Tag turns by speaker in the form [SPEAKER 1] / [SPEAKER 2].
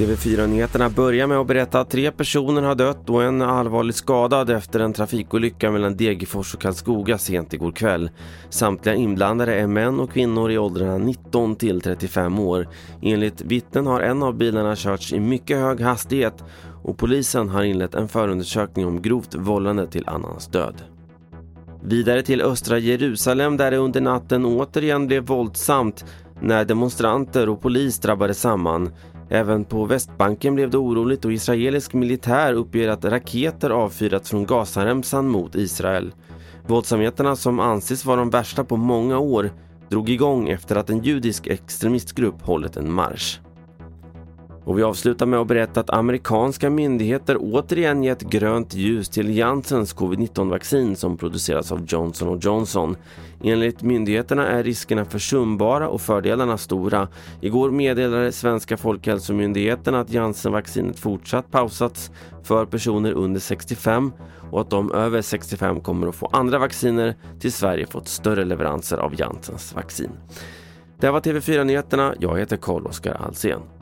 [SPEAKER 1] TV4-nyheterna börjar med att berätta att tre personer har dött och en allvarligt skadad efter en trafikolycka mellan Degerfors och Karlskoga sent igår kväll. Samtliga inblandade är män och kvinnor i åldrarna 19 till 35 år. Enligt vittnen har en av bilarna körts i mycket hög hastighet och polisen har inlett en förundersökning om grovt vållande till annans död. Vidare till östra Jerusalem där det under natten återigen blev våldsamt när demonstranter och polis drabbade samman. Även på Västbanken blev det oroligt och israelisk militär uppger att raketer avfyrats från Gazaremsan mot Israel. Våldsamheterna som anses vara de värsta på många år drog igång efter att en judisk extremistgrupp hållit en marsch. Och vi avslutar med att berätta att amerikanska myndigheter återigen gett grönt ljus till Janssens covid-19-vaccin som produceras av Johnson Johnson. Enligt myndigheterna är riskerna försumbara och fördelarna stora. Igår meddelade svenska Folkhälsomyndigheten att Janssen-vaccinet fortsatt pausats för personer under 65 och att de över 65 kommer att få andra vacciner tills Sverige fått större leveranser av Janssens vaccin. Det här var TV4 Nyheterna. Jag heter Carl-Oskar Alsen.